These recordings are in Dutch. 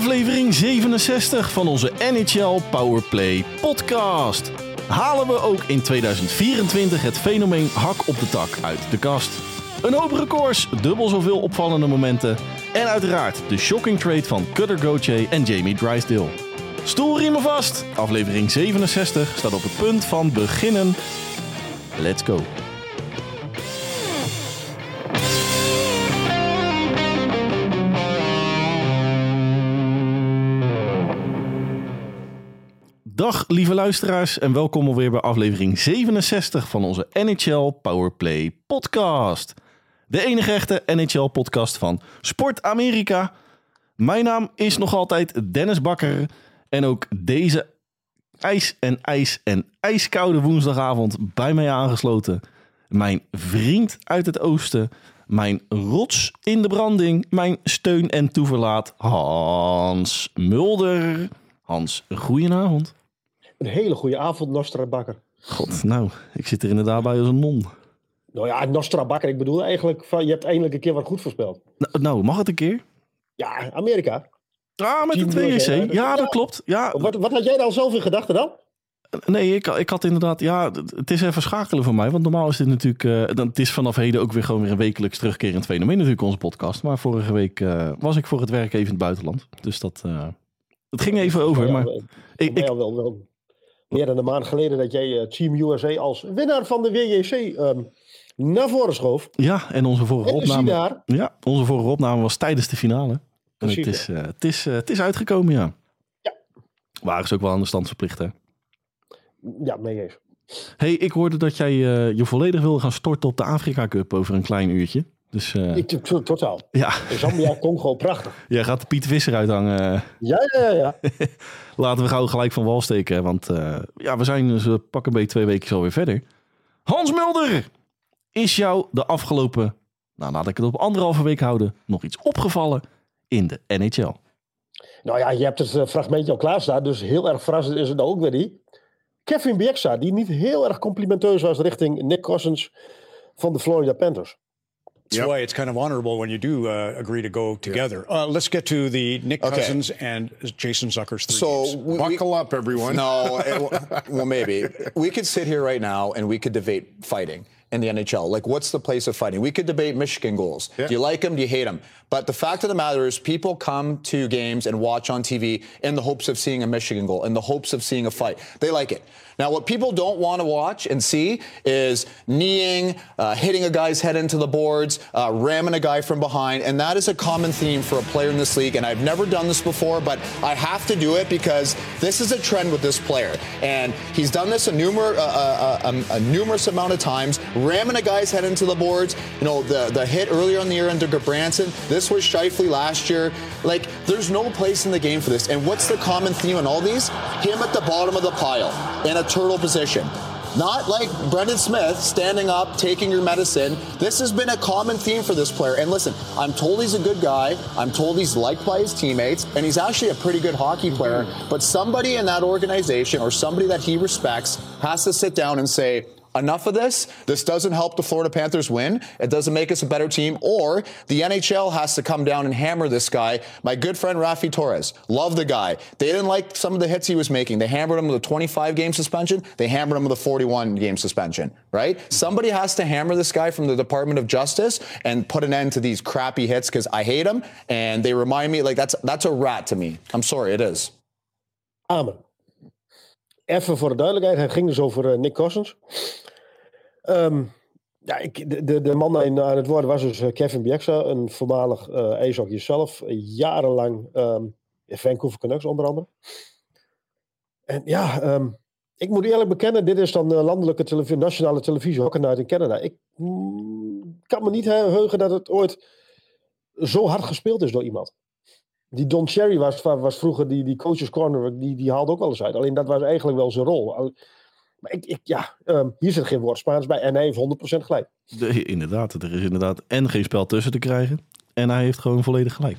Aflevering 67 van onze NHL Powerplay podcast. Halen we ook in 2024 het fenomeen hak op de tak uit de kast. Een hoop records, dubbel zoveel opvallende momenten en uiteraard de shocking trade van Cutter Gauthier en Jamie Drysdale. Stoelriemen vast, aflevering 67 staat op het punt van beginnen. Let's go. Dag lieve luisteraars en welkom alweer bij aflevering 67 van onze NHL Powerplay podcast. De enige echte NHL podcast van Sport Amerika. Mijn naam is nog altijd Dennis Bakker en ook deze ijs en ijs en ijskoude woensdagavond bij mij aangesloten. Mijn vriend uit het oosten, mijn rots in de branding, mijn steun en toeverlaat Hans Mulder. Hans, goedenavond. Een hele goede avond, Nostra Bakker. God, nou, ik zit er inderdaad bij als een non. Nou ja, Nostra Bakker, ik bedoel eigenlijk, van, je hebt eindelijk een keer wat goed voorspeld. Nou, nou mag het een keer? Ja, Amerika. Ah, met Team WEC. dat- Ja, dat klopt. Ja, Wat, wat had jij dan zelf in gedachten dan? nee, ik, ik had inderdaad... Ja, het is even schakelen voor mij. Want normaal is dit natuurlijk... eh, dan, het is vanaf heden ook weer gewoon weer een wekelijks terugkerend fenomeen natuurlijk, onze podcast. Maar vorige week eh, was ik voor het werk even in het buitenland. Dus dat... eh, het ging even over, maar... Ik, ik, wel, wel meer dan een maand geleden dat jij eh, Team USA als winnaar van de WJC ehm, naar voren schoof. ja, en onze vorige En opname... daar. Ja, onze vorige opname was tijdens de finale. En het is, eh, het, is, eh, het is uitgekomen, ja. Ja. Waren ze ook wel aan de stand verplicht, hè? Ja, mee eens. hey, ik hoorde dat jij je volledig wilde gaan storten op de Afrika Cup over een klein uurtje. Dus eh, Ik, to- totaal. ja, Zambia, Congo, prachtig. jij gaat de Piet Visser uithangen. Ja, ja, ja. Laten we gauw gelijk van wal steken, want eh, ja, we zijn dus uh, pak een beetje twee weken alweer verder. Hans Mulder, is jou de afgelopen, nou laat ik het op anderhalve week houden, nog iets opgevallen in de NHL? Nou ja, je hebt het eh, fragmentje al klaarstaan, dus heel erg verrassend is het ook weer niet. Kevin Bieksa, die niet heel erg complimenteus was richting Nick Cousins van de Florida Panthers. That's why it's kind of honorable when you do uh, agree to go together. Uh, let's get to the Nick Okay. Cousins and Jason Zucker's three So games. we, we- Buckle up, everyone. no, it- well, maybe we could sit here right now and we could debate fighting in the NHL. Like, what's the place of fighting? We could debate Michigan goals. Do you like them? Do you hate them? But the fact of the matter is, people come to games and watch on TV in the hopes of seeing a Michigan goal, in the hopes of seeing a fight. They like it. Now, what people don't want to watch and see is kneeing, uh, hitting a guy's head into the boards, uh, ramming a guy from behind, and that is a common theme for a player in this league. And I've never done this before, but I have to do it because this is a trend with this player, and he's done this a, numer- uh, uh, uh, a numerous amount of times, ramming a guy's head into the boards. You know, the the hit earlier in the year under Branson. This was Shifley last year. Like, there's no place in the game for this. And what's the common theme in all these? Him at the bottom of the pile in a turtle position. Not like Brendan Smith standing up, taking your medicine. This has been a common theme for this player. And listen, I'm told he's a good guy. I'm told he's liked by his teammates, and he's actually a pretty good hockey player. But somebody in that organization or somebody that he respects has to sit down and say, Enough of this. This doesn't help the Florida Panthers win. It doesn't make us a better team. Or the NHL has to come down and hammer this guy. My good friend Rafi Torres, love the guy. They didn't like some of the hits he was making. They hammered him with a 25 game suspension. They hammered him with a 41 game suspension, right? Somebody has to hammer this guy from the Department of Justice and put an end to these crappy hits because I hate them and they remind me like that's that's a rat to me. I'm sorry, it is. Amen. Even voor de duidelijkheid, het ging dus over eh, Nick Cousins. Ehm, ja, ik, de, de, man aan het worden was dus eh, Kevin Bieksa, een voormalig uh, ijshockey zelf, eh, jarenlang ehm, in Vancouver Canucks onder andere. En ja, ehm, ik moet eerlijk bekennen, dit is dan de landelijke televisie, nationale televisie, Hockey in Canada. Ik mm, kan me niet heugen dat het ooit zo hard gespeeld is door iemand. Die Don Cherry was, was vroeger die, die coaches corner, die, die haalde ook wel eens uit. Alleen dat was eigenlijk wel zijn rol. Maar ik, ik, ja, ehm, hier zit geen woord Spaans bij en hij heeft 100% gelijk. De- inderdaad, er is inderdaad en geen spel tussen te krijgen. En hij heeft gewoon volledig gelijk.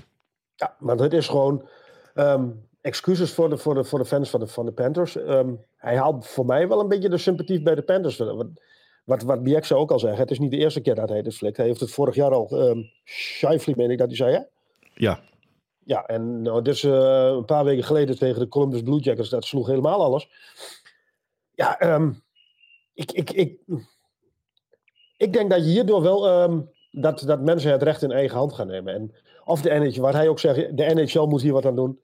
Ja, maar dit is gewoon ehm, excuses voor de, voor, de, voor de fans van de, van de Panthers. Ehm, hij haalt voor mij wel een beetje de sympathie bij de Panthers. Wat, wat, wat Bieksa ook al zei, het is niet de eerste keer dat hij dit flikt. Hij heeft het vorig jaar al, um, Shifley meen ik dat hij zei, hè? Ja, ja, en nou, dus een paar weken geleden tegen de Columbus Blue Jackets, dat sloeg helemaal alles. Ja, um, ik, ik, ik, ik denk dat je hierdoor wel um, dat, dat mensen het recht in eigen hand gaan nemen. En of de NHL, wat hij ook zegt, de NHL moet hier wat aan doen.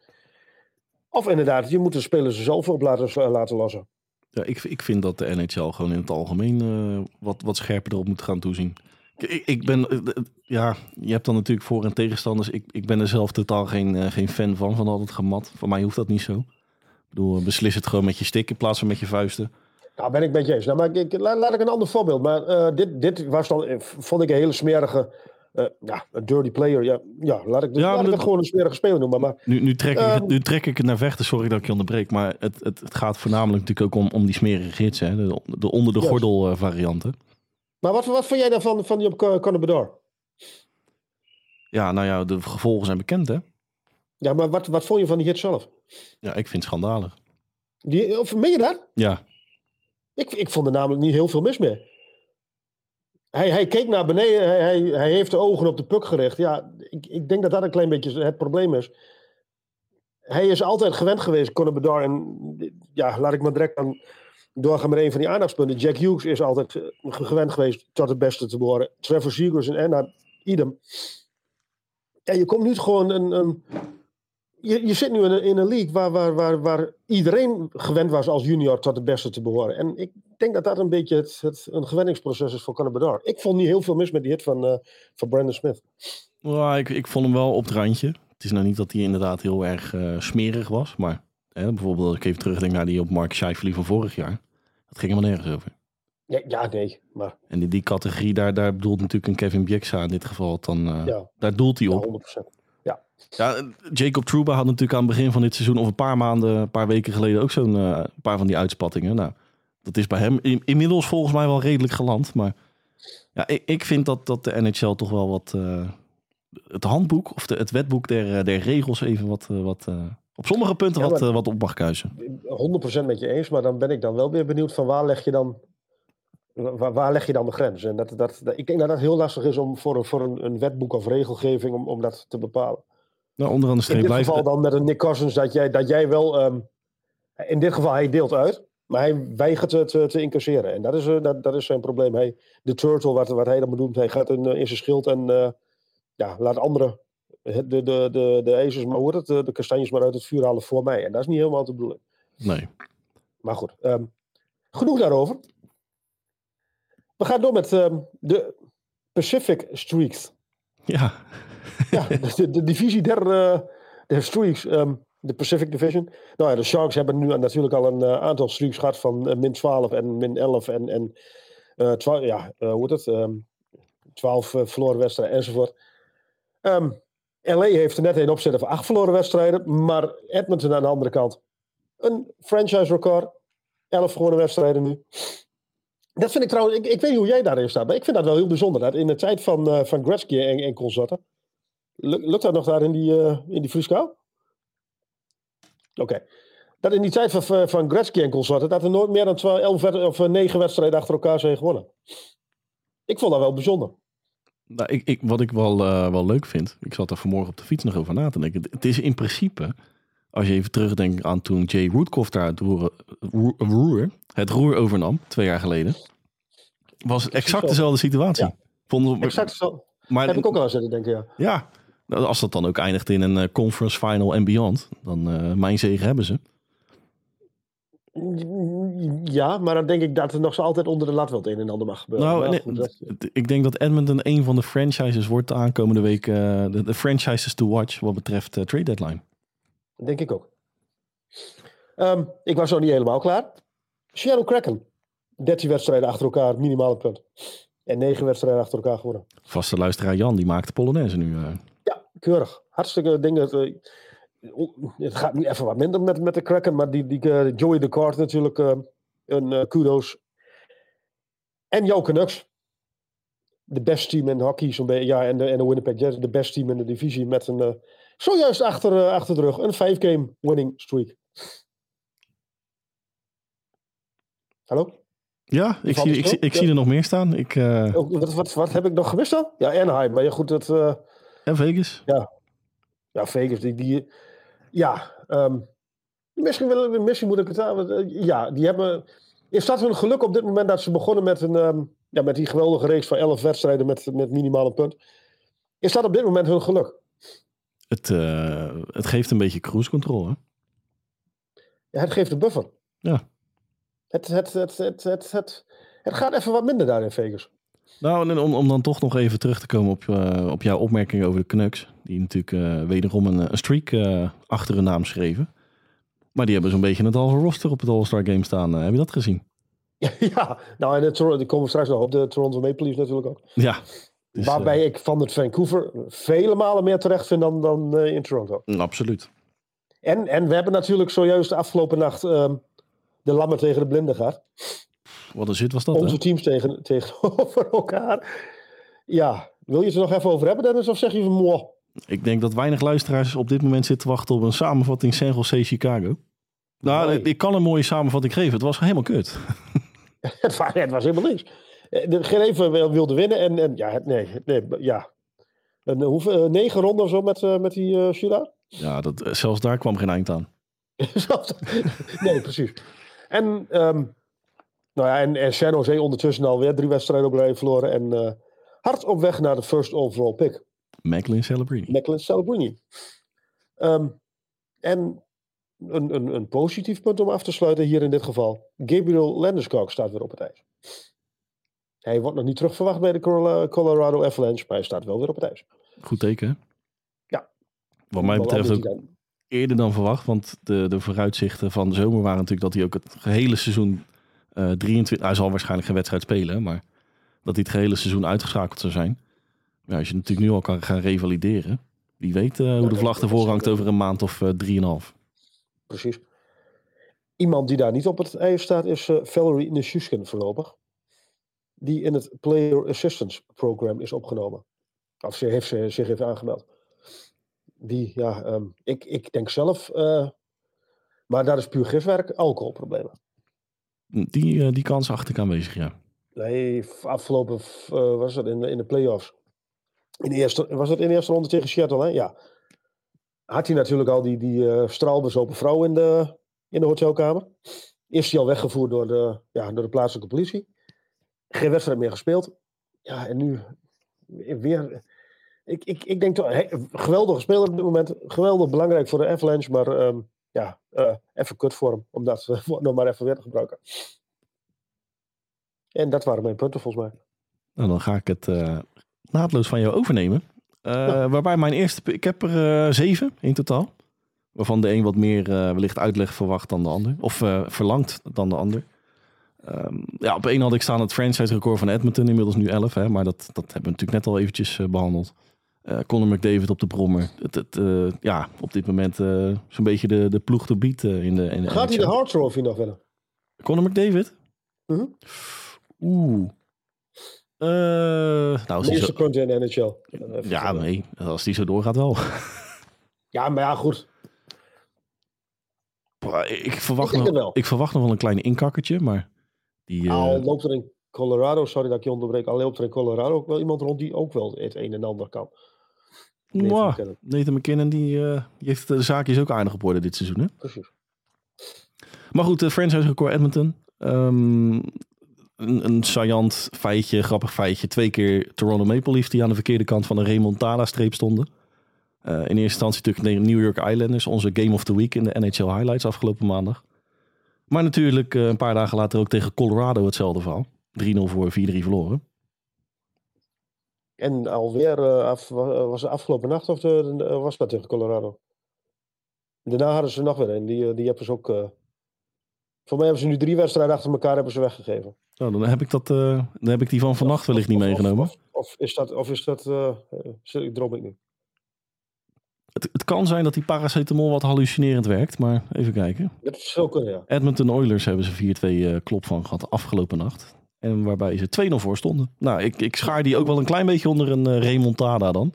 Of inderdaad, je moet de spelers er zelf op laten, laten lossen. Ja, ik, ik vind dat de NHL gewoon in het algemeen uh, wat, wat scherper erop moet gaan toezien. Ik, ik ben, uh, ja, je hebt dan natuurlijk voor- en tegenstanders. Ik, ik ben er zelf totaal geen, uh, geen fan van, van al gemat. Voor mij hoeft dat niet zo. Ik bedoel, beslis het gewoon met je stick in plaats van met je vuisten. Nou, ben ik met je eens. Nou, maar ik, laat, laat ik een ander voorbeeld. Maar dit, dit was dan, vond ik een hele smerige uh, ja, een dirty player. Ja, ja laat ik, ja, laat ik het gewoon een smerige speler noemen. Maar, nu, nu, trek ik, uh, nu trek ik het naar vechten. Sorry dat ik je onderbreek. Maar het, het, het gaat voornamelijk natuurlijk ook om, om die smerige gids. Hè? De, de onder de gordel varianten. Maar wat, wat vind jij daarvan van die op Bedard? Ja, nou ja, de gevolgen zijn bekend hè. Ja, maar wat, wat vond je van die hit zelf? Ja, ik vind het schandalig. Die, of meen je dat? Ja. Ik, ik vond er namelijk niet heel veel mis mee. Hij, hij keek naar beneden, hij, hij, hij, heeft de ogen op de puk gericht. Ja, ik, ik denk dat dat een klein beetje het probleem is. Hij is altijd gewend geweest, Conor Bedard. En ja, laat ik maar direct aan doorgaan met een van die aandachtspunten. Jack Hughes is altijd gewend geweest tot het beste te behoren. Trevor Zegers en Enna, idem. Ja, je komt nu gewoon een... je, je zit nu in een, in een league waar, waar, waar, waar iedereen gewend was als junior tot het beste te behoren. En ik denk dat dat een beetje het, het, een gewenningsproces is voor Conor. Ik vond niet heel veel mis met die hit van, uh, van Brandon Smith. Ja, ik, ik vond hem wel op het randje. Het is nou niet dat hij inderdaad heel erg uh, smerig was. Maar hè, bijvoorbeeld als ik even terugdenk naar die op Mark Scheifele van vorig jaar. Dat ging helemaal nergens over. Ja, ja nee. Maar... En in die categorie, daar, daar bedoelt natuurlijk een Kevin Bieksa in dit geval. Dan, uh, ja. Daar doelt hij op. Ja, 100%. Ja. Ja, Jacob Trouba had natuurlijk aan het begin van dit seizoen, of een paar maanden, een paar weken geleden, ook zo'n uh, paar van die uitspattingen. Nou, dat is bij hem in, inmiddels volgens mij wel redelijk geland. Maar ja, ik, ik vind dat, dat de NHL toch wel wat. Uh, het handboek of de, het wetboek der, der regels even wat. Wat op sommige punten ja, wat, wat op mag kuisen. 100% met je eens, maar dan ben ik dan wel weer benieuwd van waar leg je dan. Waar, waar leg je dan de grens? En dat, dat, dat, ik denk dat dat heel lastig is om voor, voor een, een wetboek of regelgeving om, om dat te bepalen. Nou, onder andere in dit geval dan met een Nick Cousins dat jij, dat jij wel. Um, in dit geval, hij deelt uit. Maar hij weigert te, te, te incasseren. En dat is, uh, dat, dat is zijn probleem. Hij, de turtle, wat, wat hij dan bedoelt, hij gaat in, in zijn schild en uh, ja, laat anderen de, de, de, de ezels, maar hoe het, de, de kastanjes maar uit het vuur halen voor mij. En dat is niet helemaal de bedoeling. Nee. Maar goed, um, genoeg daarover. We gaan door met um, de Pacific Streaks. Ja. ja, de, de divisie der, uh, der Streaks. Um, de Pacific Division. Nou ja, de Sharks hebben nu natuurlijk al een uh, aantal streaks gehad van uh, min 12 en min 11 en, en uh, 12, ja, hoe heet het? Um, 12 verloren wedstrijden enzovoort. Um, LA heeft er net een opzetten van 8 verloren wedstrijden, maar Edmonton aan de andere kant. Een franchise record, 11 gewonnen wedstrijden nu. Dat vind ik trouwens, ik, ik weet niet hoe jij daarin staat, maar ik vind dat wel heel bijzonder. Dat in de tijd van, van Gretzky en, en consorten. Lukt dat nog daar in die, in die? Oké. Dat in die tijd van, van Gretzky en consorten, dat er nooit meer dan 12, 11 of 9 wedstrijden achter elkaar zijn gewonnen. Ik vond dat wel bijzonder. Nou, ik, ik, wat ik wel, uh, wel leuk vind, ik zat er vanmorgen op de fiets nog over na te denken. Het is in principe, als je even terugdenkt aan toen Jay Woodcoff daar het roer, roer, het roer overnam, twee jaar geleden, was het exact dezelfde situatie. Ja. Vond, exact zo. Maar, heb ik ook al zitten denken, ja. Ja, als dat dan ook eindigt in een uh, conference final en beyond, dan uh, mijn zegen hebben ze. Ja, maar dan denk ik dat er nog zo altijd onder de lat wel het een en ander mag gebeuren. Nou, nee, goed, dat... ik denk dat Edmonton een van de franchises wordt de aankomende week. Uh, de, de, franchises to watch wat betreft uh, trade deadline. Dat denk ik ook. Um, ik was nog niet helemaal klaar. Seattle Kraken. 13 wedstrijden achter elkaar, minimale punt. En 9 wedstrijden achter elkaar geworden. Vaste luisteraar Jan, die maakt de Polonaise nu. Uh. Ja, keurig. Hartstikke dingen. Het gaat nu even wat minder met, met de Kraken, maar die, die uh, Joey de Kort natuurlijk uh, een uh, kudos. En jouw Canucks. De beste team in hockey, zo'n beetje. Ja, en de, en de Winnipeg Jets, de beste team in de divisie met een zojuist achter, achter de rug. Een 5-game winning streak. Hallo? Ja, ik, zie, ik, ik, ik ja. zie er nog meer staan. Ik, oh, wat, wat, wat heb ik nog gemist dan? Ja, Anaheim. Maar ja, goed, dat... en Vegas. Ja, ja, Vegas, die, die ja, ehm, misschien, wil, misschien moet ik het aan. eh, Ja, die hebben. Is dat hun geluk op dit moment dat ze begonnen met, een, ehm, ja, met die geweldige reeks van 11 wedstrijden met, met minimaal een punt? Is dat op dit moment hun geluk? Het, eh, het geeft een beetje cruise control, hè? Ja, het geeft een buffer. Ja. Het, het, het, het, het, het, het gaat even wat minder daar in Vegas. Nou, en om, om dan toch nog even terug te komen op, eh, op jouw opmerking over de Canucks. Die natuurlijk eh, wederom een, een streak eh, achter hun naam schreven. Maar die hebben zo'n beetje het halve roster op het All-Star Game staan. Eh, heb je dat gezien? ja, nou en die komen we straks nog op. De Toronto Maple Leafs natuurlijk ook. Ja. Dus, Waarbij ik van het Vancouver vele malen meer terecht vind dan, dan eh, in Toronto. eh, absoluut. En, en we hebben natuurlijk zojuist de afgelopen nacht ehm, de lammen tegen de blinden gehad. Wat een zit was dat, Onze hè? teams tegen, tegenover elkaar. Ja, wil je het er nog even over hebben, Dennis? Of zeg je van, moh, Ik denk dat weinig luisteraars op dit moment zitten te wachten op een samenvatting San Jose Chicago. Nou, Nee. ik- kan een mooie samenvatting geven. Het was helemaal kut. het, was, het was helemaal niks. Eh, Geen even wil- wilde winnen en, en ja, nee, nee, ja. Een, eh, hoeveel, eh, negen ronden of zo met, met die uh, shootout? Ja, dat, zelfs daar kwam geen eind aan. Nee, precies. En, ehm, nou ja, en, en San Jose ondertussen alweer drie wedstrijden op rij verloren. En eh, hard op weg naar de first overall pick. Macklin Celebrini. Macklin Celebrini. Ehm, en een, een, een positief punt om af te sluiten hier in dit geval. Gabriel Landeskog staat weer op het ijs. Hij wordt nog niet terugverwacht bij de Colo- Colorado Avalanche, maar hij staat wel weer op het ijs. Goed teken? Ja. Wat mij betreft ook dan- eerder dan verwacht. Want de, de vooruitzichten van de zomer waren natuurlijk dat hij ook het gehele seizoen eh 23... Hij zal waarschijnlijk geen wedstrijd spelen, maar dat hij het gehele seizoen uitgeschakeld zou zijn. Ja, als je natuurlijk nu al kan gaan revalideren. Wie weet eh, hoe de vlag ervoor hangt over een maand of eh, drieënhalf. Precies. Iemand die daar niet op het ijs staat is eh, Valerie Nichushkin voorlopig. Die in het Player Assistance Program is opgenomen. Of ze heeft ze, zich heeft aangemeld. Die, ja, ehm, ik, ik denk zelf, eh, maar dat is puur gifwerk, alcoholproblemen. Die, eh, die kans achter ik aanwezig, ja. Nee, afgelopen eh, was dat in in de playoffs. In eerste, was dat in de eerste ronde tegen Seattle, hè? Ja. Had hij natuurlijk al die, die eh straalbezopen vrouw in de, in de hotelkamer. Is hij al weggevoerd door de, ja, door de plaatselijke politie. Geen wedstrijd meer gespeeld. Ja, en nu weer. Ik, ik, ik denk toch, he, geweldige speler op dit moment. Geweldig belangrijk voor de Avalanche, maar ehm, ja, eh, even kut voor hem. Om dat woord nog maar even weer te gebruiken. En dat waren mijn punten volgens mij. Nou, dan ga ik het eh, naadloos van jou overnemen. Eh, Waarbij mijn eerste... Ik heb er zeven in totaal. Waarvan de een wat meer wellicht uitleg verwacht dan de ander. Of verlangt dan de ander. Ehm, ja, op één had ik staan het franchise record van Edmonton. Inmiddels nu 11, hè, maar dat, dat hebben we natuurlijk net al eventjes eh, behandeld. Eh Conor McDavid op de brommer. Het, het, eh, ja, op dit moment eh, zo'n beetje de, de ploeg te eh, in de, in de Gaat hij de. Hart Trophy nog winnen? Conor McDavid? Mhm. Oeh. Eh, nou, als De hij zo, eerste punten in de NHL. Ja, nee. Als die zo doorgaat wel. Ja, maar ja, goed. Ik verwacht, Ik nog, ik verwacht nog wel een klein inkakkertje, maar die... Al loopt er in Colorado, sorry dat ik je onderbreek, al loopt er in Colorado ook wel iemand rond die ook wel het een en ander kan. Nathan McKinnon. Nathan McKinnon, die, eh, die heeft de zaakjes ook aardig op orde dit seizoen, hè? Precies. Maar goed, de franchise record Edmonton. Ehm, een, een saillant feitje, grappig feitje. Twee keer Toronto Maple Leafs die aan de verkeerde kant van de remontada-streep stonden. Eh, in eerste instantie natuurlijk tegen New York Islanders. Onze Game of the Week in de NHL Highlights afgelopen maandag. Maar natuurlijk eh, een paar dagen later ook tegen Colorado hetzelfde verhaal. 3-0 voor, 4-3 verloren. En alweer, eh, af, wa- was het afgelopen nacht of de, de- was dat tegen Colorado? Daarna hadden ze nog weer een. Die, eh, die hebben ze ook. eh, voor mij hebben ze nu drie wedstrijden achter elkaar hebben ze weggegeven. Nou, dan heb ik, dat, dan heb ik die van vannacht wellicht niet Of- meegenomen. Of, of is dat, of is dat, ik droom ik niet. Het, het kan zijn dat die paracetamol wat hallucinerend werkt, maar even kijken. Dat zou kunnen, ja. Edmonton Oilers hebben ze 4-2 eh, klop van gehad afgelopen nacht. En waarbij ze 2-0 voor stonden. Nou, ik, ik schaar die ook wel een klein beetje onder een eh, remontada dan.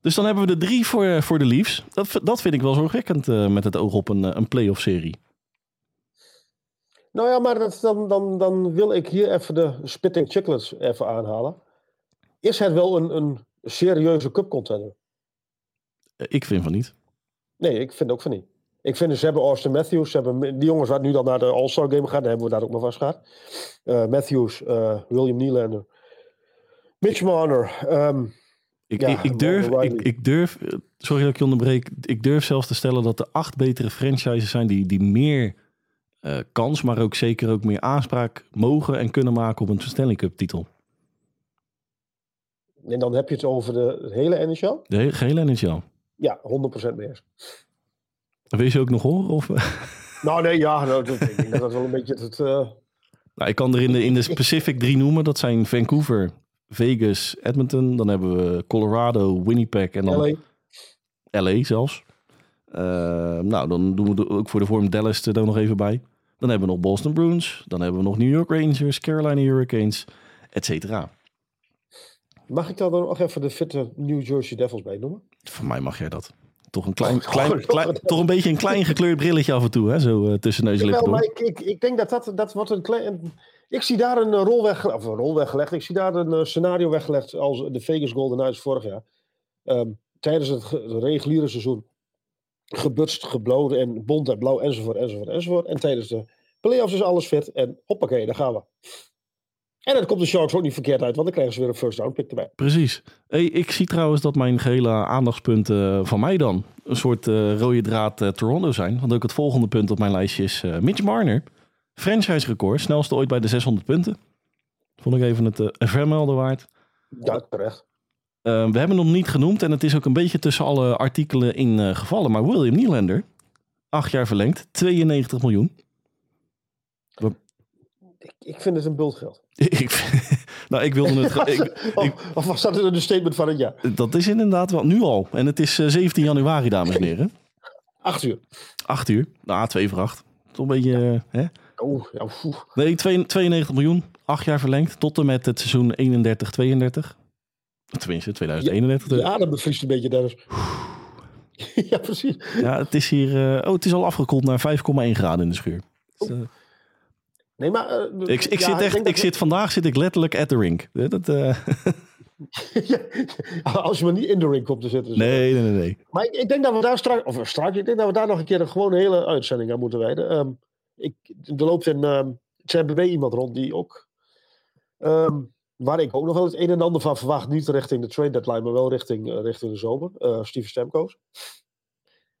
Dus dan hebben we de drie voor, eh, voor de Leafs. Dat, dat vind ik wel zorgwekkend eh, met het oog op een, een playoff serie. Nou ja, maar dat, dan, dan, dan wil ik hier even de Spitting Chicklets even aanhalen. Is het wel een, een serieuze cup contender? Ik vind van niet. Nee, ik vind ook van niet. Ik vind, ze hebben Austin Matthews, ze hebben die jongens wat nu dan naar de All-Star Game gaan, daar hebben we daar ook nog vast gehad. Uh, Matthews, uh, William Nylander, Mitch Marner. Um, ik, ja, ik, ik, durf, ik, ik, durf, sorry dat ik je onderbreek, ik durf zelfs te stellen dat er acht betere franchises zijn die, die meer uh, kans, maar ook zeker ook meer aanspraak mogen en kunnen maken op een Stanley Cup titel. En dan heb je het over de hele NHL? De he gehele NHL. Ja, 100% meer. Wil je ook nog horen? Of? Nou nee, ja, nou, dat, ik denk dat dat wel een beetje het... Uh... Nou, ik kan er in de, in de Pacific drie noemen. Dat zijn Vancouver, Vegas, Edmonton. Dan hebben we Colorado, Winnipeg en dan LA, LA zelfs. Uh, nou, dan doen we ook voor de vorm Dallas er nog even bij. Dan hebben we nog Boston Bruins. Dan hebben we nog New York Rangers, Carolina Hurricanes, et cetera. Mag ik dan nog even de fitte New Jersey Devils bij noemen? Voor mij mag jij dat. Toch een, klein, klein, klein, toch een beetje een klein gekleurd brilletje af en toe, hè? zo uh, tussen neus en lippen maar ik, ik, ik denk dat dat, dat wordt een klein... Ik zie daar een rol, weg, of een rol weggelegd. Ik zie daar een uh, scenario weggelegd als de Vegas Golden Knights vorig jaar. Um, tijdens het, het reguliere seizoen gebutst, gebloden en bont en blauw enzovoort, enzovoort, enzovoort. En tijdens de playoffs is alles fit en hoppakee, daar gaan we. En dan komt de Sharks ook niet verkeerd uit, want dan krijgen ze weer een first round pick erbij. Precies. Hey, ik zie trouwens dat mijn gehele aandachtspunten van mij dan een soort uh, rode draad uh, Toronto zijn. Want ook het volgende punt op mijn lijstje is uh, Mitch Marner. Franchise record, snelste ooit bij de 600 punten. Vond ik even het vermelden waard. Ja, terecht. we hebben hem nog niet genoemd en het is ook een beetje tussen alle artikelen in gevallen. Maar William Nylander, acht jaar verlengd, 92 miljoen. Ik, vind het een bultgeld. ik, nou, ik wilde het. Ik, of, of was dat een statement van het jaar? Dat is inderdaad wel nu al. En het is uh, 17 januari, dames en heren. Acht uur. Acht uur. Nou, twee voor acht. Toch een beetje. Hè? Oh, ja, nee, 92 miljoen. Acht jaar verlengd. Tot en met het seizoen 31-32. Tenminste, 2031. Ja, ja dat bevriest een beetje, Dennis. ja, precies. Ja, het is hier. Uh, oh, het is al afgekoeld naar 5,1 graden in de schuur. Dus, uh, Nee, maar... Uh, ik ik, ja, zit echt, ik, ik zit vandaag zit ik letterlijk at the rink. Dat, uh... ja, als je maar niet in de ring komt te zitten. Nee, nee, nee, nee. Maar ik, ik, denk dat we daar straks, of straks, ik denk dat we daar nog een keer een gewoon hele uitzending aan moeten wijden. Um, ik, er loopt in um, CBB iemand rond die ook, um, waar ik ook nog wel het een en ander van verwacht, niet richting de trade deadline, maar wel richting, uh, richting de zomer. Uh, Steven Stamkos.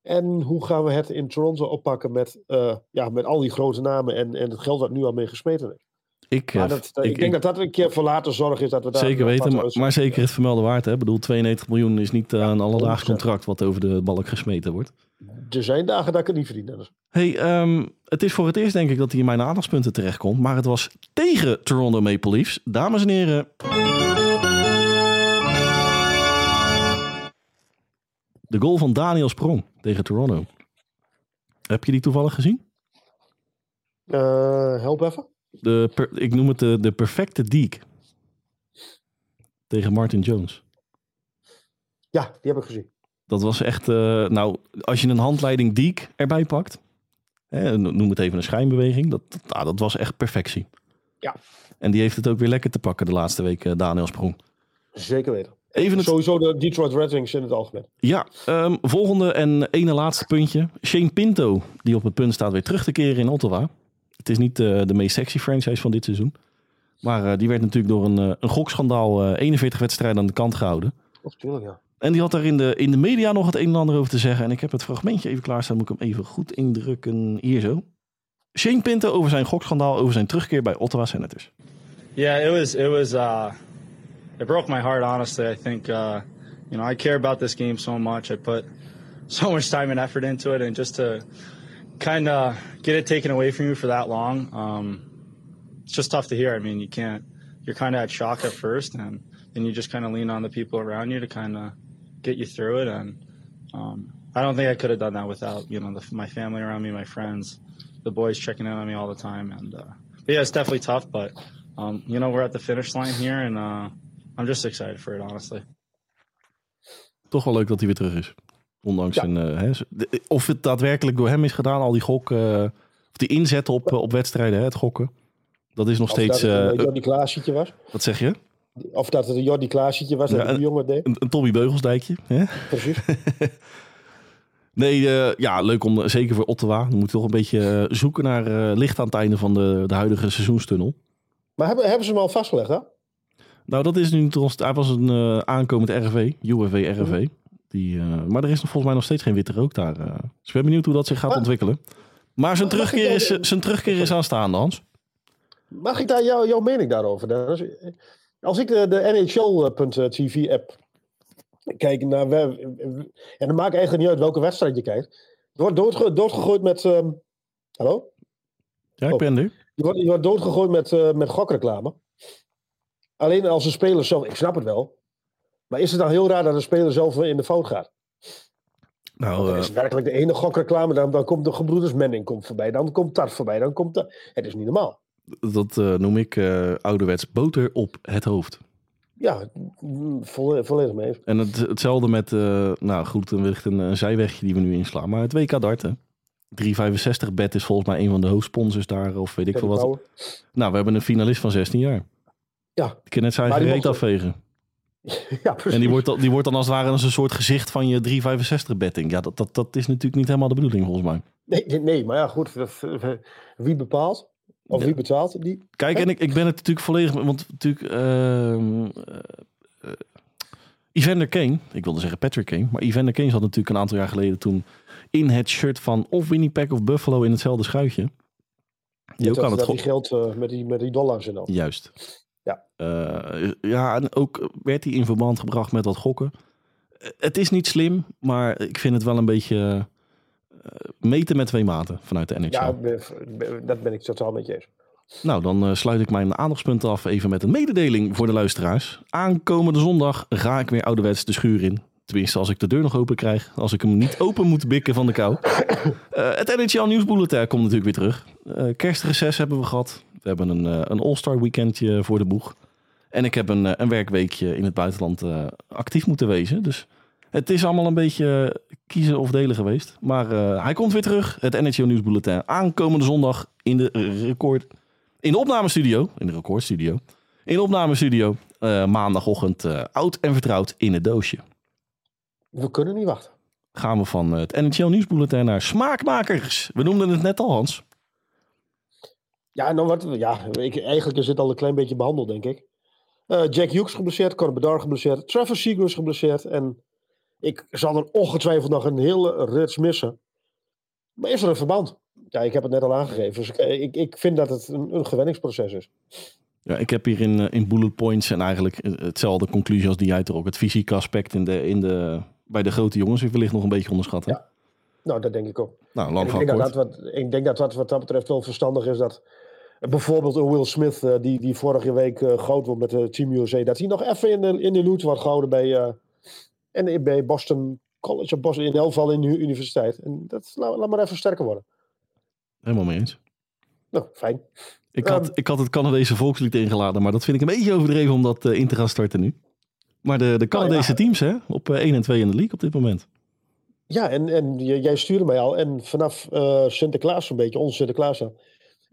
En hoe gaan we het in Toronto oppakken met, uh, ja, met al die grote namen en, en het geld dat nu al mee gesmeten is? Ik, dat, ik, ik, denk dat dat een keer voor later zorg is dat we daar... Zeker weten, maar, maar, zeker het vermelde waard. Ik bedoel, 92 miljoen is niet uh, een alledaags 100%. contract wat over de balk gesmeten wordt. Er zijn dagen dat ik het niet verdien. Hey, um, het is voor het eerst denk ik dat hij in mijn aandachtspunten terechtkomt. Maar het was tegen Toronto Maple Leafs. Dames en heren... De goal van Daniel Sprong tegen Toronto. Heb je die toevallig gezien? Uh, help even. De per, ik noem het de, de perfecte deek. Tegen Martin Jones. Ja, die heb ik gezien. Dat was echt, uh, nou, als je een handleiding deek erbij pakt, hè, noem het even een schijnbeweging, dat, nou, dat was echt perfectie. Ja. En die heeft het ook weer lekker te pakken de laatste week, uh, Daniel Sprong. Zeker weten. Even het... Sowieso de Detroit Red Wings in het algemeen. Ja, um, volgende en ene laatste puntje. Shane Pinto, die op het punt staat weer terug te keren in Ottawa. Het is niet uh, de meest sexy franchise van dit seizoen. Maar uh, die werd natuurlijk door een, uh, een gokschandaal 41 wedstrijden aan de kant gehouden. Of tuurlijk, ja. En die had daar in de, in de media nog het een en ander over te zeggen. En ik heb het fragmentje even klaarstaan. Moet ik hem even goed indrukken. Hier zo. Shane Pinto over zijn gokschandaal, over zijn terugkeer bij Ottawa Senators. Yeah, it was, it was, uh... it broke my heart, honestly. I think, uh, you know, I care about this game so much. I put so much time and effort into it, and just to kind of get it taken away from you for that long, um, it's just tough to hear. I mean, you can't, you're kind of at shock at first, and then you just kind of lean on the people around you to kind of get you through it. And um, I don't think I could have done that without, you know, the, my family around me, my friends, the boys checking in on me all the time. And, uh, yeah, it's definitely tough, but, um, you know, we're at the finish line here, and, uh, I'm just excited for it, honestly. Toch wel leuk dat hij weer terug is. Ondanks ja. een. Uh, hè, of het daadwerkelijk door hem is gedaan, al die gok. Uh, of die inzet op, uh, op wedstrijden, hè, het gokken. Dat is nog of steeds. Dat het een uh, die Klaasietje was. Wat zeg je? Of dat het een Jordi Klaasje was, dat Ja, die jongen deed. Een, een Tommy Beugelsdijkje. Hè? Precies. Nee, eh, ja, leuk om, zeker voor Ottawa. We moeten toch een beetje eh, zoeken naar eh, licht aan het einde van de, de huidige seizoenstunnel. Maar hebben, hebben ze hem al vastgelegd, hè? Nou, dat is nu trouwens, hij was een eh, aankomend RV, UWV RV. Die, eh, maar er is nog volgens mij nog steeds geen witte rook daar. eh. Dus ik ben benieuwd hoe dat zich gaat Maar- ontwikkelen. Maar zijn terugkeer, is, zijn terugkeer is aanstaande, Hans. Mag ik daar jou, jouw mening daarover? Dennis? Als ik de, de NHL.tv-app kijk naar... we- En dan maakt eigenlijk niet uit welke wedstrijd je kijkt. Je wordt doodge, doodgegooid met... ehm, hallo? Ja, ik Oh. ben er. Je wordt, je wordt doodgegooid met, met gokreclame. Alleen als een speler zelf... Ik snap het wel. Maar is het dan heel raar dat een speler zelf in de fout gaat? Nou, Dat eh, is werkelijk de ene gokreclame. Dan, dan komt de gebroeders Menning komt voorbij. Dan komt Tart voorbij. Dan komt dat. Het is niet normaal. dat eh, noem ik eh, ouderwets boter op het hoofd. Ja, mm, volle- volledig mee. En het, hetzelfde met, eh, nou goed, een, wellicht een, een zijwegje die we nu inslaan. Maar het WK darten. 365 bet is volgens mij een van de hoofdsponsors daar. Of weet ik veel wat. Nou, we hebben een finalist van 16 jaar. Ja. Die kan net zijn eigen reet afvegen. ja, precies. En die wordt, dan- die wordt dan als het ware als een soort gezicht van je 365 betting. Ja, dat, dat, dat is natuurlijk niet helemaal de bedoeling volgens mij. nee, nee, maar ja, goed. dat- Wie bepaalt? Of Ja. wie betaalt? Die... Kijk, en ik, ik ben het natuurlijk volledig... Want natuurlijk... eh, eh, Evander Kane, ik wilde zeggen Patrick Kane, maar Evander Kane zat natuurlijk een aantal jaar geleden toen in het shirt van of Winnipeg of Buffalo in hetzelfde schuitje. Die ook aan het dat die geld eh, met, die, met die dollars en al. Juist. Ja. Eh, ja, en ook werd hij in verband gebracht met wat gokken. Eh, Het is niet slim, maar ik vind het wel een beetje eh, meten met twee maten vanuit de NHL. Ja, dat ben ik totaal met je eens. Nou, dan eh, sluit ik mijn aandachtspunt af even met een mededeling voor de luisteraars. Aankomende zondag ga ik weer ouderwets de schuur in. Tenminste, als ik de deur nog open krijg. Als ik hem niet open moet bikken van de kou. Eh, het NHL Nieuwsbulletin komt natuurlijk weer terug. Eh kerstreces hebben we gehad. We hebben een, eh, een All-Star weekendje voor de boeg. En ik heb een, eh, een werkweekje in het buitenland eh, actief moeten wezen. Dus het is allemaal een beetje kiezen of delen geweest. Maar hij komt weer terug. Het NHL Nieuwsbulletin aankomende zondag in de record... In de opnamestudio. In de recordstudio. In de opnamestudio. maandagochtend oud en vertrouwd in het doosje. We kunnen niet wachten. Gaan we van het NHL Nieuwsbulletin naar Smaakmakers. We noemden het net al, Hans. Ja, nou wat, ja ik, eigenlijk is het al een klein beetje behandeld, denk ik. Eh, Jack Hughes geblesseerd, Cor Bedard geblesseerd, Trevor Seagrass geblesseerd. En ik zal er ongetwijfeld nog een hele rits missen. Maar is er een verband? Ja, ik heb het net al aangegeven. Dus ik, ik, ik vind dat het een, een gewenningsproces is. Ja, ik heb hier in, eh, in bullet points en eigenlijk eh, hetzelfde conclusie als die jij trok. Het fysieke aspect in de, in de, bij de grote jongens is wellicht nog een beetje onderschat. Hè? Ja. Nou, dat denk ik ook. Nou, lang ik, denk dat wat, ik denk dat dat wat dat betreft wel verstandig is dat eh, bijvoorbeeld een Will Smith, eh, die, die vorige week eh goud won met de Team USA, dat hij nog even in de, in de loot wordt gehouden bij, eh, en bij Boston College of Boston, in elk geval in de universiteit. En dat laat, laat maar even sterker worden. Helemaal mee eens. Nou, fijn. Ik had, Ehm. ik had het Canadese volkslied ingeladen, maar dat vind ik een beetje overdreven om dat eh, in te gaan starten nu. Maar de, de Canadese ja. teams hè, op eh, 1 en 2 in de league op dit moment. Ja, en, en jij stuurde mij al. En vanaf eh, Sinterklaas een beetje, onze Sinterklaas,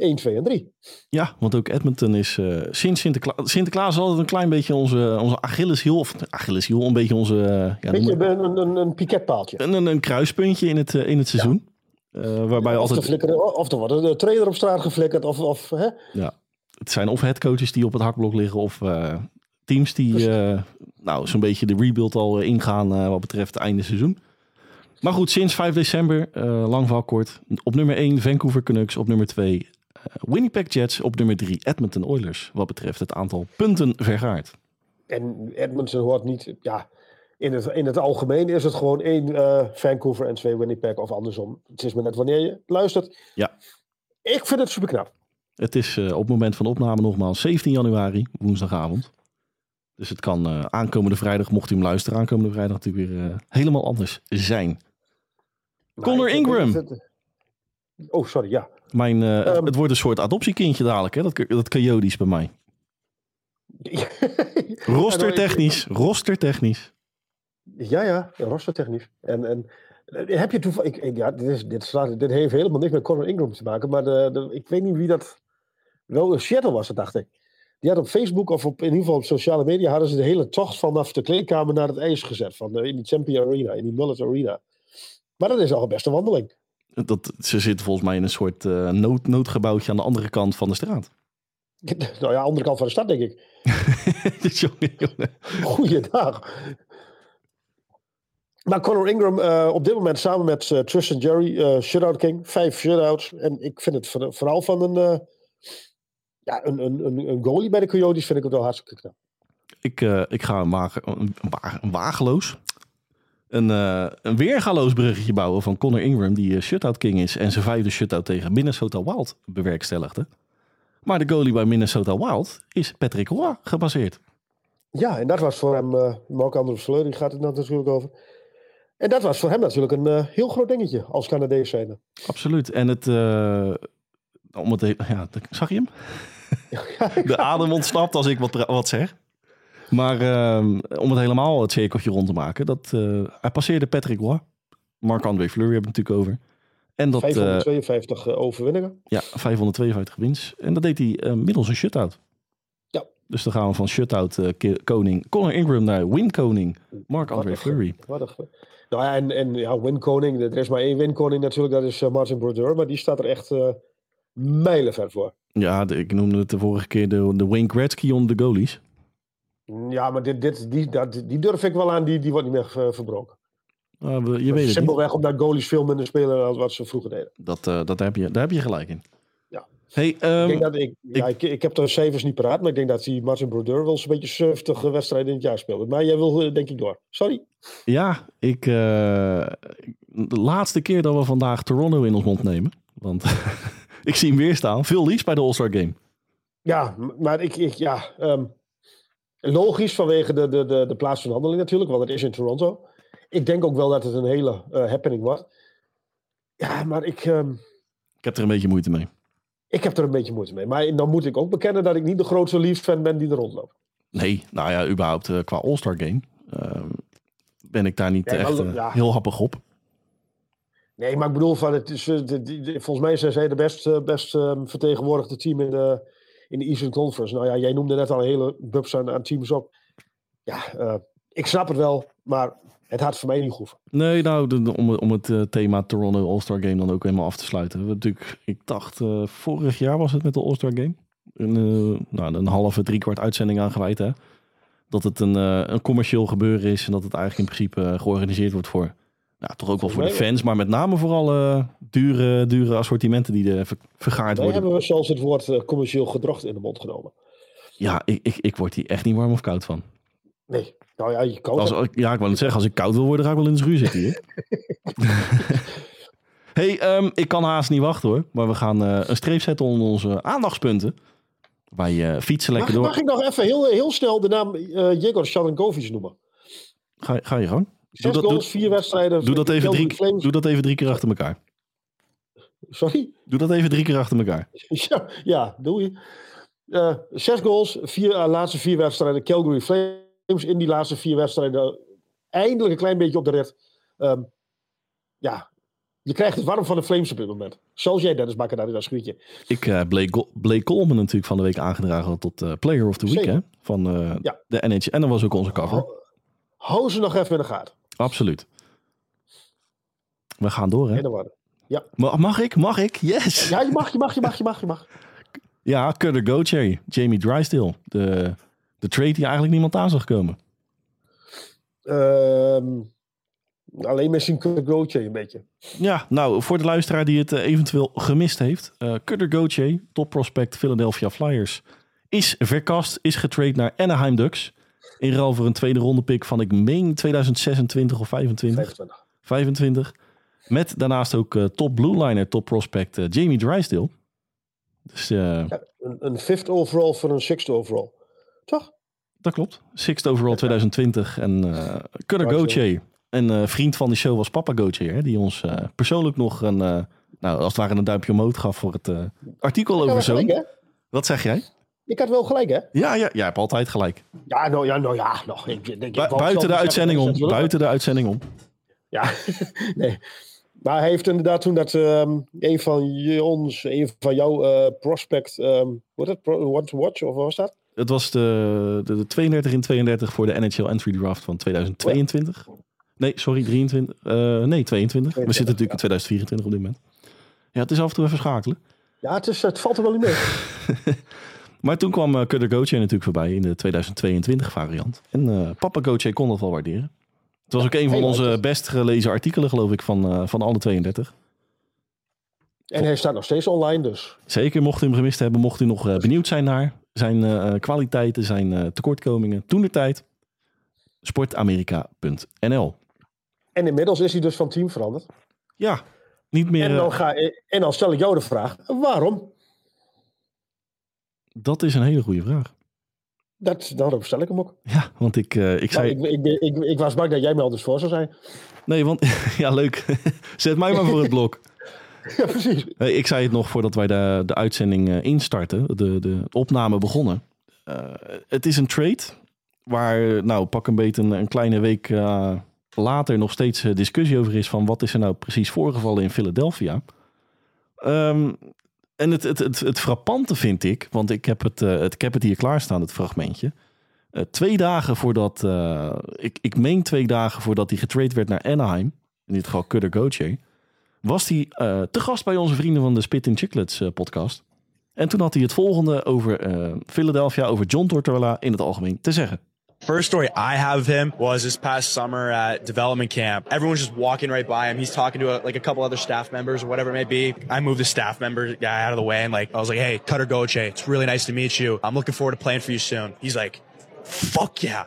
1, 2 en 3. Ja, want ook Edmonton is eh, sinds Sinterklaas... Sinterklaas altijd een klein beetje onze, onze Achilleshiel. Of Achilleshiel, een beetje onze... eh, ja, Beetje maar- een, een, een piketpaaltje. een, een, een kruispuntje in het, eh, in het seizoen. Eh, waarbij Of, altijd... of er wordt een trailer op straat geflikkerd. Of, of, hè? Ja, het zijn of headcoaches die op het hakblok liggen of teams die nou, zo'n beetje de rebuild al ingaan wat betreft het einde seizoen. Maar goed, sinds 5 december, lang verhaal kort. Op nummer 1 Vancouver Canucks, op nummer 2 eh, Winnipeg Jets, op nummer 3 Edmonton Oilers. Wat betreft het aantal punten vergaard. En Edmonton hoort niet, ja, in het, in het algemeen is het gewoon één eh, Vancouver en twee Winnipeg of andersom. Het is maar net wanneer je luistert. Ja. Ik vind het super knap. Het is eh, op het moment van opname nogmaals 17 januari, woensdagavond. Dus het kan eh, aankomende vrijdag, mocht u hem luisteren, aankomende vrijdag natuurlijk weer helemaal anders zijn. Connor Ingram. Oh, sorry, ja. Mijn, eh, Ehm. het wordt een soort adoptiekindje dadelijk, hè? Dat, dat Coyotes bij mij. Rostertechnisch, rostertechnisch. Ja, ja, rostertechnisch. En, en eh, heb je toevallig... Ik, ja, dit, is, dit, slaat, dit heeft helemaal niks met Connor Ingram te maken, maar de, de, ik weet niet wie dat... Wel, Seattle was dacht ik. Die had op Facebook of op, in ieder geval op sociale media hadden ze de hele tocht vanaf de kleedkamer naar het ijs gezet. Van, in die Champion Arena, in die Mullet Arena. Maar dat is al best een wandeling. Dat, ze zitten volgens mij in een soort eh, nood, noodgebouwtje aan de andere kant van de straat. Nou ja, andere kant van de stad, denk ik. jongen, jongen. Goeiedag. Maar Conor Ingram eh, op dit moment samen met eh, Tristan Jerry, eh shutout king, vijf shutouts. En ik vind het voor- vooral van een, ja, een, een, een, goalie bij de Coyotes vind ik het wel hartstikke knap. Ik, ik ga een, wagen, een, wa- een wageloos, een, eh, een weergaloos bruggetje bouwen van Conor Ingram, die eh, shutout king is en zijn vijfde shutout tegen Minnesota Wild bewerkstelligde. Maar de goalie bij Minnesota Wild is Patrick Roy gebaseerd. Ja, en dat was voor hem, eh Mark Andrews Fleury gaat het natuurlijk over. En dat was voor hem natuurlijk een heel groot dingetje als Canadees zijnde. Absoluut. En het, om het, he- ja, zag je hem? De adem ontsnapt als ik wat, wat zeg. Maar ehm, om het helemaal het cirkeltje rond te maken, dat, eh, hij passeerde Patrick Roy. Marc-André Fleury hebben we het natuurlijk over. En dat, eh, 552 eh, overwinningen. ja, 552 wins. En dat deed hij eh, middels een shutout. Ja. Dus dan gaan we van shutout eh, koning Conor Ingram naar win koning Marc-André Fleury. wat een- Nou ja, en, en ja, winkoning. Er is maar één winkoning natuurlijk, dat is eh, Martin Brodeur. Maar die staat er echt eh mijlenver voor. Ja, de- ik noemde het de vorige keer de, de Wayne Gretzky onder de goalies. Ja, maar dit, dit, die, dat, die durf ik wel aan, die, die wordt niet meer verbroken. Uh, je weet het niet. Simpelweg omdat goalies veel minder spelen dan wat ze vroeger deden. Dat, eh, dat heb je, daar heb je gelijk in. Ja. Hey, ehm, ik, denk dat ik, ja, ik, ik heb de cijfers niet paraat, maar ik denk dat die Martin Brodeur wel eens een beetje 70 wedstrijden in het jaar speelde. Maar jij wil eh, denk ik door. Sorry. ja, ik, eh, de laatste keer dat we vandaag Toronto in ons mond nemen. Want ik zie hem weer staan. Veel liefst bij de All-Star Game. Ja, maar ik, ik ja, ehm, logisch vanwege de, de, de, de plaats van handeling natuurlijk, want het is in Toronto. Ik denk ook wel dat het een hele eh, happening wordt. Ja, maar ik, ehm, Ik heb er een beetje moeite mee. ik heb er een beetje moeite mee. Maar dan moet ik ook bekennen dat ik niet de grootste Leafs-fan ben die er rondloopt. Nee, nou ja, überhaupt eh, qua All-Star Game ehm, ben ik daar niet Nee, echt eh, ja. heel happig op. Nee, maar ik bedoel, van het is, de, volgens mij zijn zij de best, best ehm, vertegenwoordigde team in de, in de Eastern Conference. Nou ja, jij noemde net al een hele bubs aan, teams op. Ja, eh, ik snap het wel, maar het had voor mij niet goed. Nee, nou, om, om het eh, thema Toronto All-Star Game dan ook helemaal af te sluiten. Natuurlijk, ik dacht, eh, vorig jaar was het met de All-Star Game. Een, nou, een halve, driekwart uitzending aan gewijd, hè. Dat het een, een commercieel gebeuren is en dat het eigenlijk in principe georganiseerd wordt voor, nou, toch ook wel voor de fans, maar met name vooral eh, dure, dure assortimenten die er ver- vergaard worden. hebben we zelfs het woord eh, commercieel gedrocht in de mond genomen. Ja, ik, ik, ik word hier echt niet warm of koud van. Nee, nou ja, je Als, het. ja, ik wou net zeggen, als ik koud wil worden, ga ik wel in de schuur zitten hier. hey, ehm, ik kan haast niet wachten hoor. Maar we gaan eh, een streep zetten onder onze aandachtspunten. Wij fietsen Mag, lekker door. mag ik nog even heel, heel snel de naam Jegor Sharankovic noemen? Ga, ga je gang. Zes dat- goals, vier wedstrijden. Doe dat, even drie, doe dat even drie keer achter elkaar. Sorry? Doe dat even drie keer achter elkaar. ja, ja, doe je. Eh, zes goals, vier, eh, laatste vier wedstrijden. Calgary Flames in die laatste vier wedstrijden. Eindelijk een klein beetje op de rit. Ehm, ja, je krijgt het warm van de Flames op dit moment. Zoals jij, Dennis Bakker, dat is schuurtje. Ik uh, Blake, Coleman natuurlijk van de week aangedragen tot uh, Player of the Week Zeker. hè, van uh, Ja. de NHL. En dat was ook onze cover. Hou ze nog even in de gaten. Absoluut. We gaan door hè. In de waarde. Ma- Mag ik? Mag ik? Yes! Ja, je mag, je mag, je mag, je mag, je mag. Ja, Cutter Gauthier, Jamie Drysdale. De, de trade die eigenlijk niemand aan zag komen. Ehm, alleen misschien Kurt Gauthier een beetje. Ja, nou, voor de luisteraar die het eh, eventueel gemist heeft. eh Cutter Gauthier, top prospect Philadelphia Flyers, is verkast, is getrade naar Anaheim Ducks. In ruil voor een tweede ronde pick van, ik meen, 2026 of 25. 25. 25. Met daarnaast ook eh, top blue liner, top prospect eh, Jamie Drysdale. Dus eh, Ja, een, een fifth overall voor een sixth overall. Toch? dat klopt. Sixth overall 2020. En Cutter Drysdale. Gauthier. Een vriend van de show was Papa Gauthier. hè, Die ons persoonlijk nog een, nou, als het ware een duimpje omhoog gaf voor het artikel Ik over hè? Wat zeg jij? Ik had wel gelijk, hè? Ja, ja, jij hebt altijd gelijk. Ja, nou ja, nou ja. Nog, ik, ik Bu- buiten de uitzending om. Buiten de uitzending om. Ja, nee. Maar hij heeft inderdaad toen dat ehm, een van ons, een van jouw eh, prospect, ehm hoe heet dat? Pro- Want to watch, of wat was dat? Het was de, de, de 32 in 32 voor de NHL Entry Draft van 2022. Nee, sorry, 23. eh, nee, 22. We zitten natuurlijk in 2024 op dit moment. Ja, het is af en toe even schakelen. Ja, het, is, het valt er wel niet mee. Maar toen kwam uh, Cutter Goche natuurlijk voorbij in de 2022 variant. En eh Papa Goche kon dat wel waarderen. Het was ook een van onze best gelezen artikelen, geloof ik, van, eh, van alle 32. En hij staat nog steeds online, dus. Zeker, mocht u hem gemist hebben, mocht u nog eh, benieuwd zijn naar zijn eh, kwaliteiten, zijn eh, tekortkomingen. Toen de tijd, sportamerika.nl. En inmiddels is hij dus van team veranderd. Ja, niet meer. En eh, dan, ga, en dan stel ik jou de vraag, waarom? Dat is een hele goede vraag. Dat, daarom stel ik hem ook. Ja, want ik, eh, ik zei. ik, ik, ik, ik was bang dat jij me anders voor zou zijn. Nee, want. ja, leuk. Zet mij maar voor het blok. Ja, precies. Hey, ik zei het nog voordat wij de, de uitzending eh, instarten, de, de opname begonnen. Eh, het is een trade waar, nou, pak een beetje een, een kleine week eh, later nog steeds eh, discussie over is van wat is er nou precies voorgevallen in Philadelphia. Ehm, en het, het, het, het frappante vind ik, want ik heb het, eh, het, ik heb het hier klaarstaan, het fragmentje. Eh, twee dagen voordat, eh, ik, ik meen twee dagen voordat hij getrade werd naar Anaheim, in dit geval Cutter Gauthier, was hij te gast bij onze vrienden van de Spit in Chicklets podcast. En toen had hij het volgende over Philadelphia, over John Tortorella in het algemeen te zeggen. First story I have of him was this past summer at development camp. Everyone's just walking right by him. He's talking to a, like a couple other staff members or whatever it may be. I moved the staff member guy out of the way and like I was like, "Hey, Cutter Goche, it's really nice to meet you. I'm looking forward to playing for you soon." He's like, "Fuck yeah."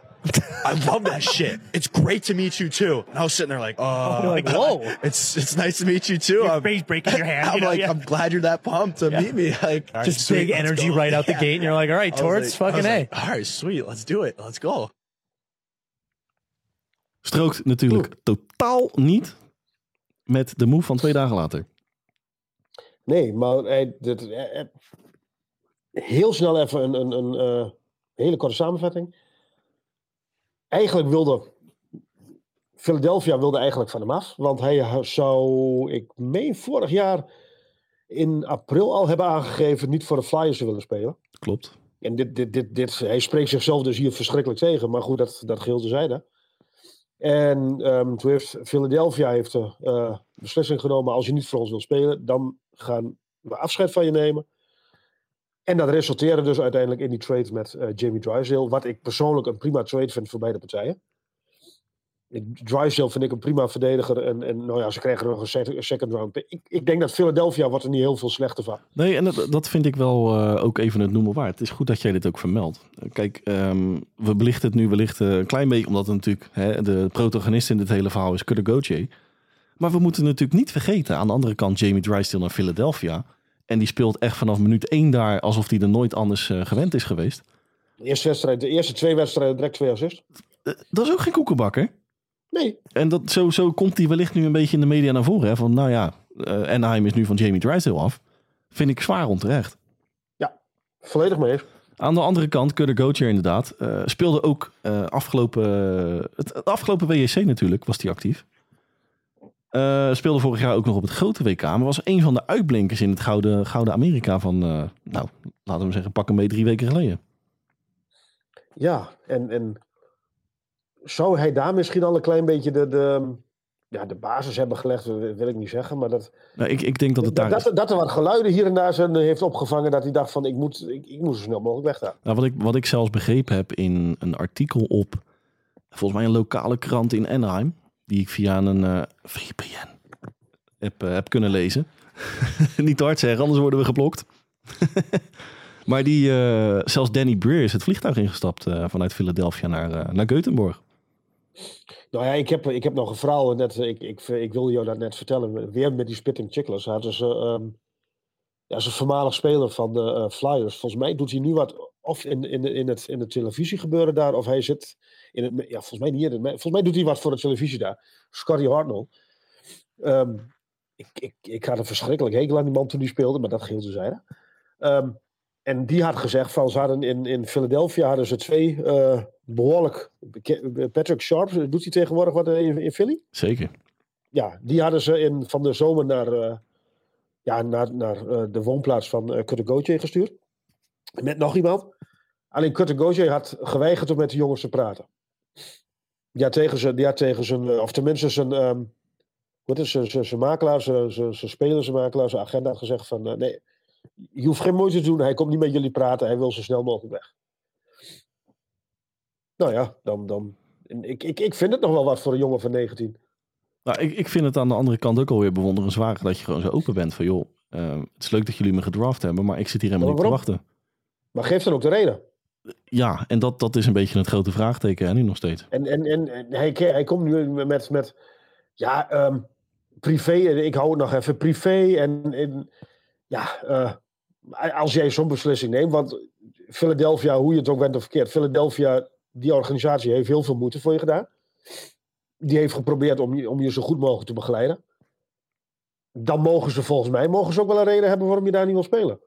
I love that shit. It's great to meet you too. And I was sitting there like, uh, whoa. It's it's nice to meet you too. Your I'm, face breaking your hand. I'm you know, like, yeah. I'm glad you're that pumped to meet me. Like, right, just sweet, big energy go. right out the gate, and you're like, all right, Torts, like- fucking A. like, all right, sweet, let's do it. Let's go. Strookt natuurlijk totaal niet met de move van twee dagen later. Nee, maar hij, dit, eh, eh, heel snel even een, een, een eh, hele korte samenvatting. Eigenlijk wilde Philadelphia wilde eigenlijk van hem af. Want hij zou, ik meen vorig jaar in april al hebben aangegeven niet voor de Flyers te willen spelen. Klopt. En dit, dit, dit, dit, hij spreekt zichzelf dus hier verschrikkelijk tegen. Maar goed, dat, dat geheel zijde. En ehm, toen heeft Philadelphia heeft de eh, beslissing genomen. Als je niet voor ons wil spelen, dan gaan we afscheid van je nemen. En dat resulteerde dus uiteindelijk in die trade met eh, Jamie Drysdale. Wat ik persoonlijk een prima trade vind voor beide partijen. Drysdale vind ik een prima verdediger. En, en nou ja, ze krijgen nog een sec- second round. Ik, ik denk dat Philadelphia wordt er niet heel veel slechter van. Nee, en dat, dat vind ik wel eh, ook even het noemen waard. Het is goed dat jij dit ook vermeldt. Kijk, ehm, we belichten het nu wellicht eh, een klein beetje, omdat natuurlijk hè, de protagonist in dit hele verhaal is Gauthier. Maar we moeten natuurlijk niet vergeten, aan de andere kant Jamie Drysdale naar Philadelphia. En die speelt echt vanaf minuut één daar alsof hij er nooit anders eh, gewend is geweest. De eerste, wedstrijd, de eerste twee wedstrijden direct twee assists. Eh, dat is ook geen koekenbakker. Nee, En dat, zo, zo komt hij wellicht nu een beetje in de media naar voren. Hè? Van nou ja, eh Anaheim is nu van Jamie Drysdale af. Vind ik zwaar onterecht. volledig mee eens. Aan de andere kant, Cutter Gauthier inderdaad, eh, speelde ook afgelopen, het, het afgelopen WEC natuurlijk, was hij actief. Eh, speelde vorig jaar ook nog op het grote WK, maar was een van de uitblinkers in het Gouden, Gouden Amerika van, eh, nou, laten we zeggen, pak hem mee drie weken geleden. Ja, en, en zou hij daar misschien al een klein beetje de, de, ja, de basis hebben gelegd, wil wil ik niet zeggen. Maar dat, Nou, ik, ik denk dat het daar... dat, dat er wat geluiden hier en daar zijn, eh, heeft opgevangen dat hij dacht van ik moet, ik, ik moet zo snel mogelijk weggaan. Nou, wat, ik, wat ik zelfs begrepen heb in een artikel op, volgens mij een lokale krant in Anaheim, die ik via een eh, VPN heb, eh, heb kunnen lezen. Niet te hard zeggen, anders worden we geblokt. maar die, eh, zelfs Danny Breer is het vliegtuig ingestapt vanuit Philadelphia naar, naar Göteborg. Nou ja, ik heb, ik heb nog een verhaal, net, ik, ik, ik wilde jou dat net vertellen, weer met die Spitting Chicklers. Hadden ze, ehm ja, is een voormalig speler van de Flyers. Volgens mij doet hij nu wat, of in, in, in, het, in het televisie gebeuren daar, of hij zit in het, ja, volgens mij niet in het, volgens mij doet hij wat voor de televisie daar. Scotty Hartnell. Ehm, ik, ik, ik had een verschrikkelijk hekel aan die man toen die speelde, maar dat geheel te zijn. Ehm, en die had gezegd van ze hadden in, in Philadelphia hadden ze twee eh, behoorlijk Patrick Sharp doet hij tegenwoordig wat in, in Philly? Zeker. Ja, die hadden ze in, van de zomer naar, eh, ja, naar, naar eh, de woonplaats van uh, Gauthier gestuurd. Met nog iemand. Alleen Goje had geweigerd om met de jongens te praten. Had tegen zijn, had tegen zijn of tenminste zijn, ehm, wat is zijn, zijn, zijn makelaar, zijn, zijn, zijn speler, zijn makelaar, zijn agenda had gezegd van, eh, nee, je hoeft geen moeite te doen, hij komt niet met jullie praten, hij wil zo snel mogelijk weg. Nou ja, dan, dan ik, ik, ik vind het nog wel wat voor een jongen van 19. Nou, ik, ik vind het aan de andere kant ook alweer bewonderenswaardig dat je gewoon zo open bent van, joh, uh, het is leuk dat jullie me gedraft hebben, maar ik zit hier helemaal niet te wachten. Maar geef dan ook de reden. Ja, en dat, dat is een beetje het grote vraagteken hè, nu nog steeds. En, en, en hij, hij komt nu met, met ja, um, privé, ik hou het nog even privé. En, en ja, uh, als jij zo'n beslissing neemt, want Philadelphia, hoe je het ook bent of verkeerd, Philadelphia, die organisatie heeft heel veel moeite voor je gedaan. Die heeft geprobeerd om je, om je zo goed mogelijk te begeleiden. Dan mogen ze volgens mij mogen ze ook wel een reden hebben waarom je daar niet wil spelen.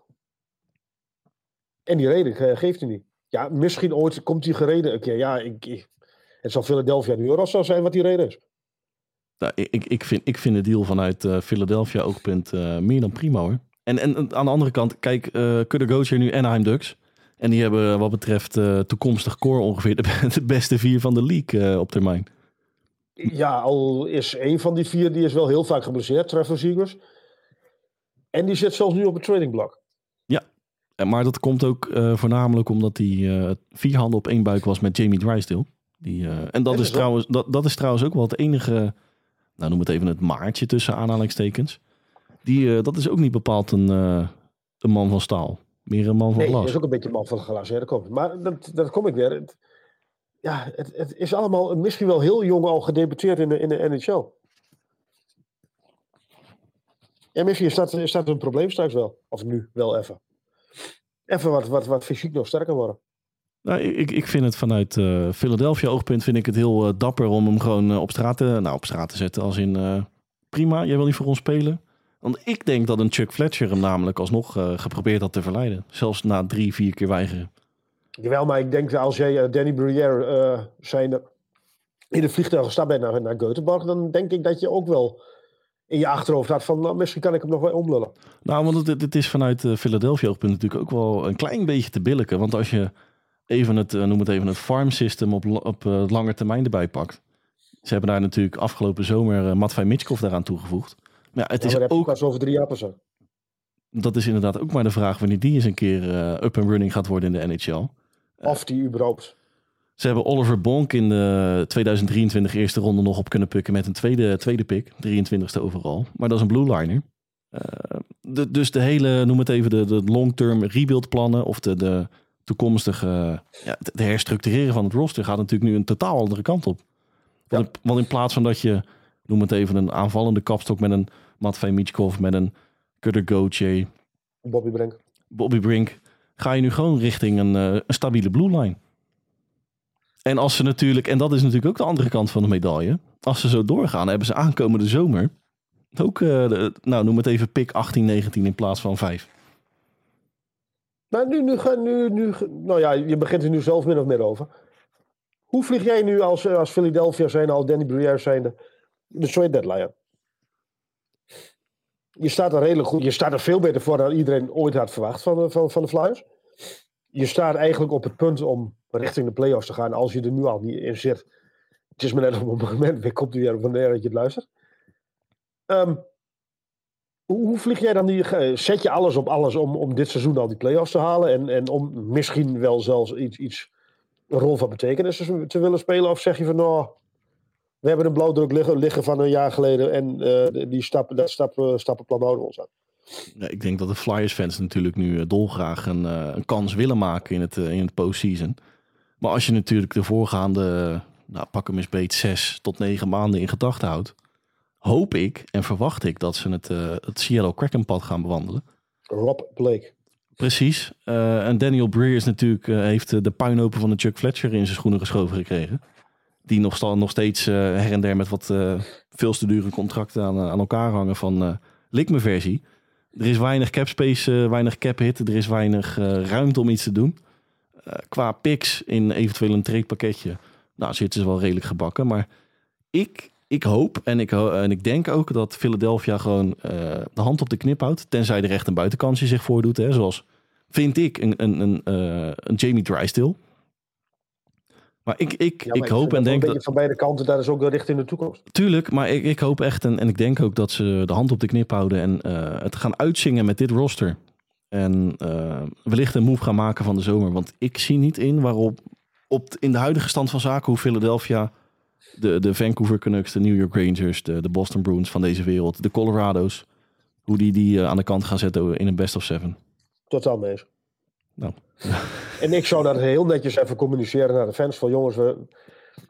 En die reden geeft hij niet. Ja, misschien ooit komt die gereden een keer. Ja, ik, ik, het zal Philadelphia nu zou zijn wat die reden is. Nou, ik, ik, vind, ik vind de deal vanuit uh, Philadelphia ook punt uh, meer dan prima hoor. En, en aan de andere kant, kijk, uh, Kudde hier nu Anaheim Ducks. En die hebben wat betreft uh, toekomstig core ongeveer de, de, beste vier van de league op termijn. Ja, al is een van die vier die is wel heel vaak geblesseerd, Trevor Zegers. En die zit zelfs nu op het tradingblok. Ja, maar dat komt ook uh, voornamelijk omdat hij vier handen op één buik was met Jamie Drysdale. Die, en dat is, is trouwens, dat, dat is trouwens ook wel het enige, nou noem het even het maartje tussen aanhalingstekens. Die, dat is ook niet bepaald een, een man van staal. Meer een man van nee, glas. Nee, is ook een beetje een man van glas. Ja, dat komt. Maar dat, dat kom ik weer. Het, ja, het, het, is allemaal misschien wel heel jong al gedebuteerd in de, in de NHL. En misschien is dat, is dat een probleem straks wel. Of nu wel even. Even wat, wat, wat fysiek nog sterker worden. Nou, ik, ik vind het vanuit uh, Philadelphia oogpunt vind ik het heel uh, dapper om hem gewoon uh, op straat te, nou, op straat te zetten. Als in prima, jij wil niet voor ons spelen. Want ik denk dat een Chuck Fletcher hem namelijk alsnog geprobeerd had te verleiden. Zelfs na drie, vier keer weigeren. Jawel, maar ik denk als jij Danny Bruyère zijn in het vliegtuig gestapt bent naar, naar Göteborg, dan denk ik dat je ook wel in je achterhoofd had van nou, misschien kan ik hem nog wel omlullen. Nou, want het, het is vanuit Philadelphia oogpunt natuurlijk ook wel een klein beetje te billijken. Want als je even het, noem het even het farm system op, op lange termijn erbij pakt. Ze hebben daar natuurlijk afgelopen zomer uh, Matvei Mitchkov daaraan toegevoegd. Maar ja, het ja, is ook pas over drie jaar zo. Dat is inderdaad ook maar de vraag wanneer die eens een keer uh, up and running gaat worden in de NHL. Of die überhaupt. Ze hebben Oliver Bonk in de 2023 eerste ronde nog op kunnen pukken met een tweede, tweede pick, 23ste overal. Maar dat is een blue liner. Uh, de, dus de hele, noem het even, de, de long-term rebuild plannen of de, de toekomstige ja, de herstructureren van het roster gaat natuurlijk nu een totaal andere kant op. Want, ja. in, want in plaats van dat je, noem het even, een aanvallende kapstok met een Matvei Michkov, met een Gauthier, Bobby Brink. Bobby Brink, ga je nu gewoon richting een, uh, een stabiele blue line. En als ze natuurlijk, en dat is natuurlijk ook de andere kant van de medaille, als ze zo doorgaan, hebben ze aankomende zomer ook, uh, nou noem het even, pick 18, 19 in plaats van 5. Maar nu, nu, nu, nu, nou ja, je begint er nu zelf min of meer over. Hoe vlieg jij nu als, als Philadelphia zijn, als Danny Briere zijnde, de trade deadline? Je staat er redelijk goed. Je staat er veel beter voor dan iedereen ooit had verwacht van van, van de Flyers. Je staat eigenlijk op het punt om richting de playoffs te gaan als je er nu al niet in zit. Het is maar net op het moment weer komt weer wanneer dat je het luistert. Um, hoe, vlieg jij dan die. Zet je alles op alles om, om dit seizoen al die playoffs te halen en, en om misschien wel zelfs iets, iets een rol van betekenis te willen spelen? Of zeg je van nou, we hebben een blauwdruk liggen, liggen van een jaar geleden en uh, die stap, dat stap, uh, stappenplan houden we ons aan. Ik denk dat de Flyers-fans natuurlijk nu uh, dolgraag een, een, kans willen maken in het, in het postseason. Maar als je natuurlijk de voorgaande, nou, pak hem eens beet, zes tot negen maanden in gedachten houdt, hoop ik en verwacht ik dat ze het, het Seattle Kraken-pad gaan bewandelen. Rob Blake. Precies. en Daniel Breer is natuurlijk, heeft de puinopen van de Chuck Fletcher in zijn schoenen geschoven gekregen die nog, nog steeds uh, her en der met wat uh, veel te dure contracten aan, aan elkaar hangen van uh, lik me versie. Er is weinig cap space, weinig cap hit. Er is weinig ruimte om iets te doen. Qua picks in eventueel een trade pakketje. Nou, zitten ze wel redelijk gebakken. Maar ik, ik hoop en ik, en ik denk ook dat Philadelphia gewoon de hand op de knip houdt. Tenzij er echt een buitenkansje zich voordoet. Hè, zoals vind ik, een, een, een, eh, een Jamie Drysdale. Maar ik, ik, Ja, maar ik hoop en wel denk een dat... beetje van beide kanten, dat is ook de richting in de toekomst. Tuurlijk, maar ik, ik hoop echt en, en ik denk ook dat ze de hand op de knip houden en eh, het gaan uitzingen met dit roster. En eh, wellicht een move gaan maken van de zomer. Want ik zie niet in waarop op, in de huidige stand van zaken hoe Philadelphia, de, de Vancouver Canucks, de New York Rangers, de, de Boston Bruins van deze wereld, de Colorado's, hoe die die eh, aan de kant gaan zetten in een best of seven. Totaal mee eens. Nou. En ik zou dat heel netjes even communiceren naar de fans. Van jongens, we,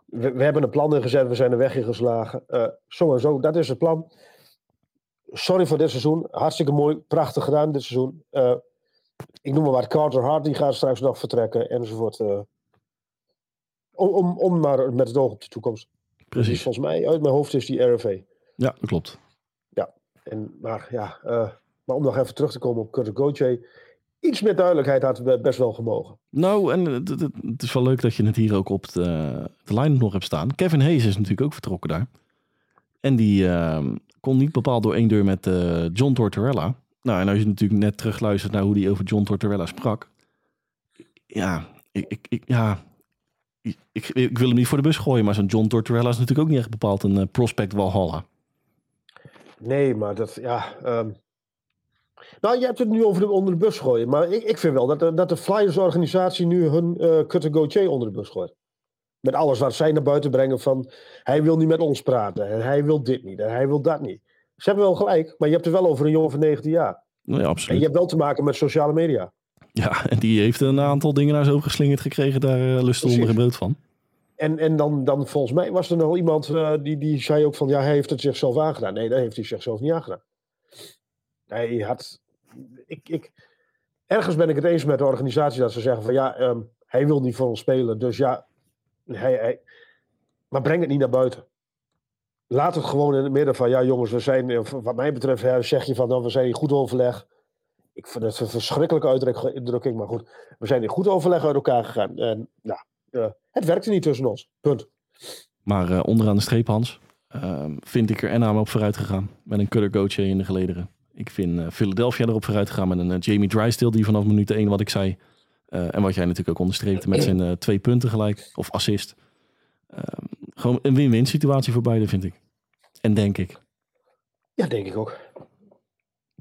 we, we hebben een plan ingezet. We zijn er weg in geslagen. Eh, zo en zo, dat is het plan. Sorry voor dit seizoen. Hartstikke mooi. Prachtig gedaan dit seizoen. Eh, ik noem maar wat. Carter Hart, die gaat straks nog vertrekken. Enzovoort. eh. om, om, om maar met het oog op de toekomst. Dus Precies. volgens mij, uit mijn hoofd is die RFA. Ja, dat klopt. En, maar ja, eh, maar om nog even terug te komen op Kurt Gauthier. Iets meer duidelijkheid had we best wel gemogen. Nou, en het, het- het is wel leuk dat je het hier ook op de, de line nog hebt staan. Kevin Hayes is natuurlijk ook vertrokken daar. En die ehm, kon niet bepaald door één deur met eh, John Tortorella. Nou, en als je natuurlijk net terugluistert naar hoe hij over John Tortorella sprak. Ja, ik, ik, ik- ja, ik, ik, ik wil hem niet voor de bus gooien, maar zo'n John Tortorella is natuurlijk ook niet echt bepaald een eh, prospect Walhalla. Nee, maar dat, ja. ehm, Nou, je hebt het nu over de onder de bus gooien. Maar ik, ik vind wel dat, de- dat de Flyers-organisatie nu hun eh Cutter onder de bus gooit. Met alles wat zij naar buiten brengen van... Hij wil niet met ons praten. En hij wil dit niet. En hij wil dat niet. Ze hebben wel gelijk. Maar je hebt het wel over een jongen van 19 jaar. Nou ja, En absoluut. je hebt wel te maken met sociale media. Ja, en die heeft een aantal dingen naar zo geslingerd gekregen. Daar uh, lust onder brood van. En, en dan, dan volgens mij was er nog iemand eh, die, die zei ook van... Ja, hij heeft het zichzelf aangedaan. Nee, dat heeft hij zichzelf niet aangedaan. Hij had... Ik, ik, ergens ben ik het eens met de organisatie dat ze zeggen van... Ja, ehm, hij wil niet voor ons spelen. Dus ja, hij, maar breng het niet naar buiten. Laat het gewoon in het midden van... Ja, jongens, we zijn... eh, Wat mij betreft zeg je van... Nou, we zijn in goed overleg. Ik vind het een verschrikkelijke uitdruk- uitdrukking. Maar goed, we zijn in goed overleg uit elkaar gegaan. En nou, eh, het werkte niet tussen ons. Punt. Maar eh, onderaan de streep, Hans, ehm, vind ik er en aan op vooruit gegaan. Met een Gauthier in de gelederen. Ik vind Philadelphia erop vooruit gegaan met een Jamie Drysdale die vanaf minuut 1, wat ik zei. Eh, en wat jij natuurlijk ook onderstreepte met zijn eh, twee punten gelijk. Of assist. Ehm, gewoon een win-win situatie voor beide, vind ik. En denk ik. Ja, denk ik ook.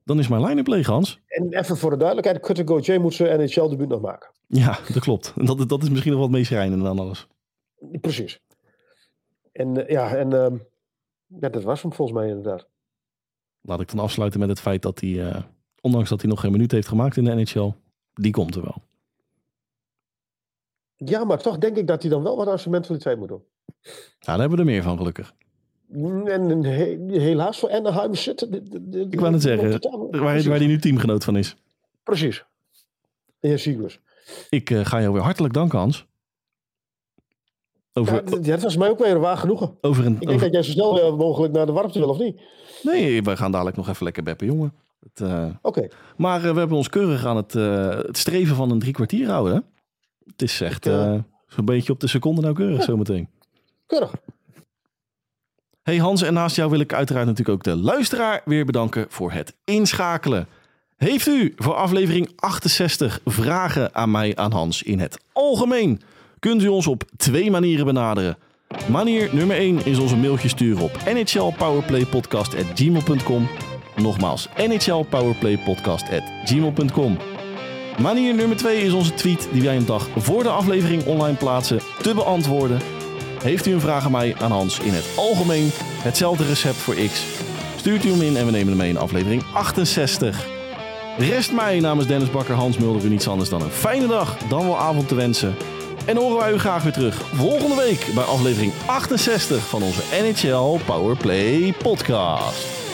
Dan is mijn line-up leeg, Hans. En even voor de duidelijkheid, Cutter Gauthier moet zijn NHL-debuut nog maken. Ja, dat klopt. En Dat, dat is misschien nog wat meest dan alles. Precies. En eh, ja, en ehm, ja, dat was hem volgens mij inderdaad. Laat ik dan afsluiten met het feit dat hij, ondanks dat hij nog geen minuut heeft gemaakt in de NHL, die komt er wel. Ja, maar toch denk ik dat hij dan wel wat aan zijn mentaliteit moet doen. Nou, daar hebben we er meer van, gelukkig. En, en he- helaas voor Anaheim zitten. de- de- de- Ik wou net zeggen, Waar, hij nu teamgenoot van is. Precies. De heer Siegers. Ik eh, ga jou weer hartelijk danken, Hans. Over, Ja, dat was mij ook weer een waar genoegen. over een. Ik denk over- dat jij zo snel mogelijk naar de warmte wil, of niet? Nee, we gaan dadelijk nog even lekker beppen, jongen. Het, eh, Oké. maar eh, we hebben ons keurig aan het, het streven van een drie kwartier houden. hè? Het is echt Ik, eh, eh, beetje op de seconde nauwkeurig zometeen. Keurig. Hey Hans, en naast jou wil ik uiteraard natuurlijk ook de luisteraar weer bedanken voor het inschakelen. Heeft u voor aflevering 68 vragen aan mij, aan Hans, in het algemeen? Kunt u ons op twee manieren benaderen. Manier nummer 1 is onze mailtje sturen op nhlpowerplaypodcast.gmail.com Nogmaals, nhlpowerplaypodcast.gmail.com Manier nummer 2 is onze tweet die wij een dag voor de aflevering online plaatsen te beantwoorden. Heeft u een vraag aan mij, aan Hans, in het algemeen hetzelfde recept voor X? Stuurt u hem in en we nemen hem mee in aflevering 68. Rest mij namens Dennis Bakker, Hans Mulder u niets anders dan een fijne dag, dan wel avond te wensen. En horen wij u graag weer terug volgende week bij aflevering 68 van onze NHL Powerplay podcast.